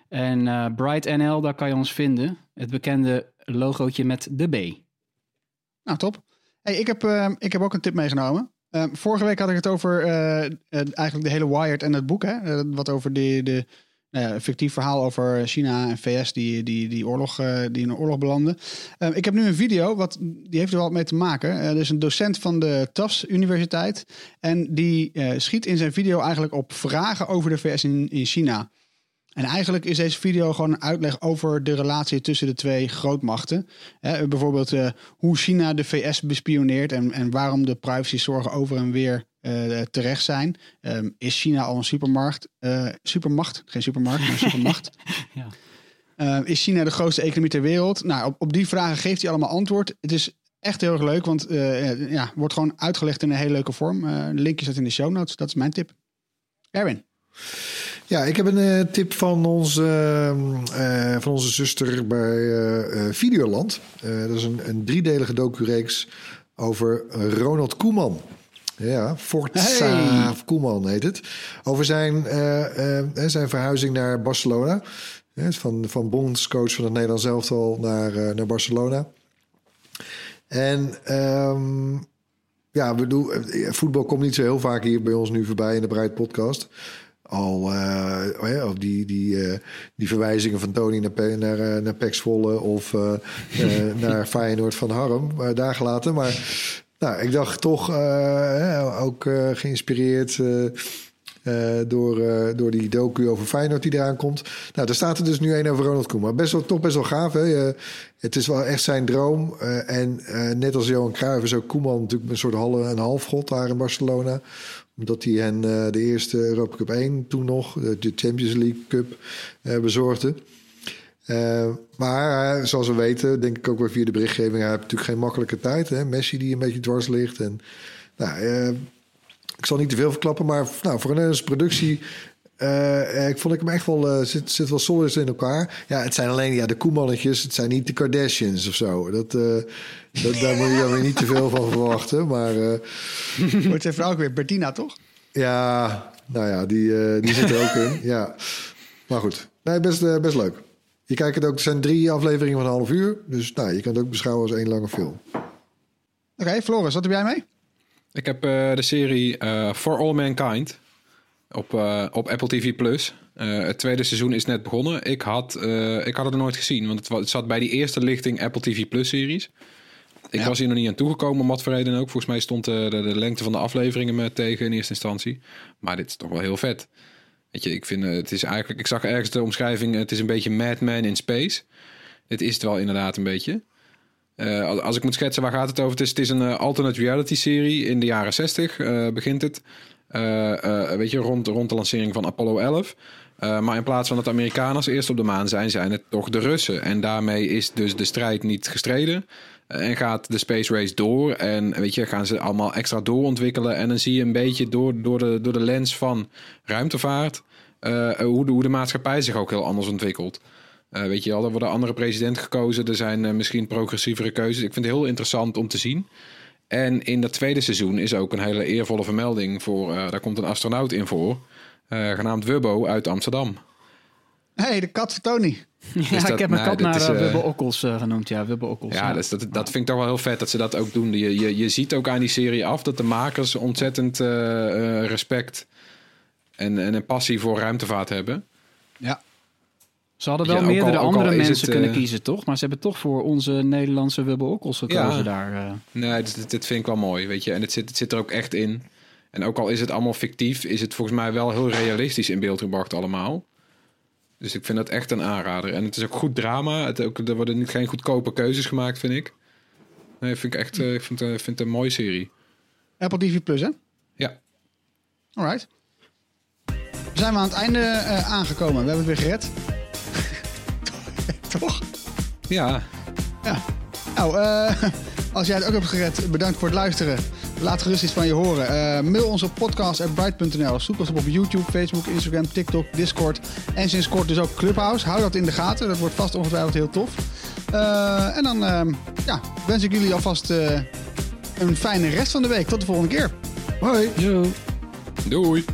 En eh, Bright NL, daar kan je ons vinden. Het bekende logootje met de B. Nou, top. Hey, ik, heb, eh, ik heb ook een tip meegenomen. Eh, vorige week had ik het over eigenlijk de hele Wired en het boek. Hè? Wat over de ja, een fictief verhaal over China en VS die, die, die, oorlog, eh, die in een oorlog belanden. Eh, ik heb nu een video, wat, die heeft er wel wat mee te maken. Eh, er is een docent van de Tufts Universiteit. En die eh, schiet in zijn video eigenlijk op vragen over de VS in, in China. En eigenlijk is deze video gewoon een uitleg over de relatie tussen de twee grootmachten. Hè, bijvoorbeeld eh, hoe China de VS bespioneert en, en waarom de privacybezorgen over en weer eh, terecht zijn. Ehm, is China al een supermarkt? eh, supermacht? Geen supermarkt, maar supermacht. Ja. Eh, is China de grootste economie ter wereld? Nou, op, op die vragen geeft hij allemaal antwoord. Het is echt heel erg leuk, want eh, ja, wordt gewoon uitgelegd in een hele leuke vorm. Eh de linkje staat in de show notes. Dat is mijn tip. Erwin. Ja, ik heb een tip van onze, van onze zuster bij eh, eh, Videoland. Eh, dat is een, een driedelige docureeks over Ronald Koeman. Ja, Forza Hey! Koeman heet het. Over zijn, eh, eh, zijn verhuizing naar Barcelona. Van, van bondscoach van het Nederlands elftal naar, eh, naar Barcelona. En ehm, ja, we doen, eh, voetbal komt niet zo heel vaak hier bij ons nu voorbij in de Breid podcast. Al eh, oh ja, of die, die, eh, die verwijzingen van Tony naar, Pe- naar, eh, naar Volle of eh, eh, naar Feyenoord van Harm, daar gelaten. Maar nou, ik dacht toch eh, ook eh, geïnspireerd eh, door, door die docu over Feyenoord die eraan komt. Nou, daar staat er dus nu één over Ronald Koeman. Best wel, toch best wel gaaf. Hè? Het is wel echt zijn droom. En net als Johan Cruijff is ook Koeman natuurlijk een soort halve, een halfgod daar in Barcelona omdat hij hen de eerste Europa Cup 1 toen nog, de- Champions League Cup, bezorgde. Eh, maar eh, zoals we weten, denk ik ook weer via de berichtgeving, hij heeft natuurlijk geen makkelijke tijd. Hè? Messi die een beetje dwars ligt. En, nou, eh, ik zal niet te veel verklappen, maar nou, voor een Nederlandse productie. ik vond ik hem echt wel eh, zit, zit wel solid in elkaar. Ja, het zijn alleen ja, de Koemannetjes. Het zijn niet de Kardashians of zo. Dat, dat, daar moet je dan weer niet te veel van verwachten. Maar Wordt zijn vrouw ook weer Bertina, toch? ja, nou ja, die, die zit er ook in. Ja. Maar goed, nee, best, best leuk. Je kijkt het ook, het zijn drie afleveringen van een half uur. Dus nou, je kan het ook beschouwen als één lange film. Oké, Floris, wat heb jij mee? Ik heb eh, de serie eh, For All Mankind op, eh, op Apple TV+. Plus. Eh, het tweede seizoen is net begonnen. Ik had, eh, ik had het nog nooit gezien, want het, het zat bij die eerste lichting Apple TV Plus series. Ik Ja. was hier nog niet aan toegekomen, om wat voor reden ook. Volgens mij stond eh, de, de, lengte van de afleveringen me tegen in eerste instantie. Maar dit is toch wel heel vet. Weet je, ik vind eh, het is eigenlijk... Ik zag ergens de omschrijving, het is een beetje Mad Men in Space. Dit is het wel inderdaad een beetje. Eh, als- ik moet schetsen, waar gaat het over? Het is, het een eh, alternate reality serie in de jaren 60 eh, begint het. Weet je, rond, rond de lancering van Apollo 11. Eh, maar in plaats van dat de Amerikanen als eerst op de maan zijn, zijn het toch de Russen. En daarmee is dus de strijd niet gestreden. En gaat de space race door. En weet je, gaan ze allemaal extra doorontwikkelen. En dan zie je een beetje door, door, de, door de lens van ruimtevaart. eh, hoe, de, hoe de maatschappij zich ook heel anders ontwikkelt. Eh, weet je wel, er wordt een andere president gekozen. Er zijn eh, misschien progressievere keuzes. Ik vind het heel interessant om te zien. En in dat tweede seizoen is ook een hele eervolle vermelding voor. daar komt een astronaut in voor. genaamd Wubbo uit Amsterdam. Hé, hey, de kat van Tony. Ja, dat- ik heb mijn nee, kat naar is, eh, eh, Wubbe Okkels eh, genoemd. Ja, Wubbe Okkels. Ja, dus dat, dat vind ik toch wel heel vet dat ze dat ook doen. Je, je, je ziet ook aan die serie af dat de makers ontzettend eh, eh, respect en, en een passie voor ruimtevaart hebben. Ja. Ze hadden wel meerdere al andere mensen het, kunnen kiezen, toch? Maar ze hebben toch voor onze Nederlandse Wubbe Okkels gekozen Ja. daar. eh. Nee, dit, dit vind ik wel mooi, weet je. En het zit, het zit er ook echt in. En ook al is het allemaal fictief, is het volgens mij wel heel realistisch in beeld gebracht allemaal. Dus ik vind dat echt een aanrader. En het is ook goed drama. Het ook, er worden niet, geen goedkope keuzes gemaakt, vind ik. Nee, vind ik echt eh, ik vind, eh, vind het een mooie serie. Apple TV Plus, hè? Ja. Alright. Zijn we aan het einde eh, aangekomen. We hebben het weer gered. Toch? Ja, Ja. Nou, eh, als jij het ook hebt gered, bedankt voor het luisteren. Laat gerust iets van je horen. Eh, mail ons op podcast.bright.nl. Zoek ons op op YouTube, Facebook, Instagram, TikTok, Discord. En sinds kort dus ook Clubhouse. Hou dat in de gaten. Dat wordt vast ongetwijfeld heel tof. Eh, en dan eh, ja, wens ik jullie alvast eh, een fijne rest van de week. Tot de volgende keer. Hoi! Yo. doei.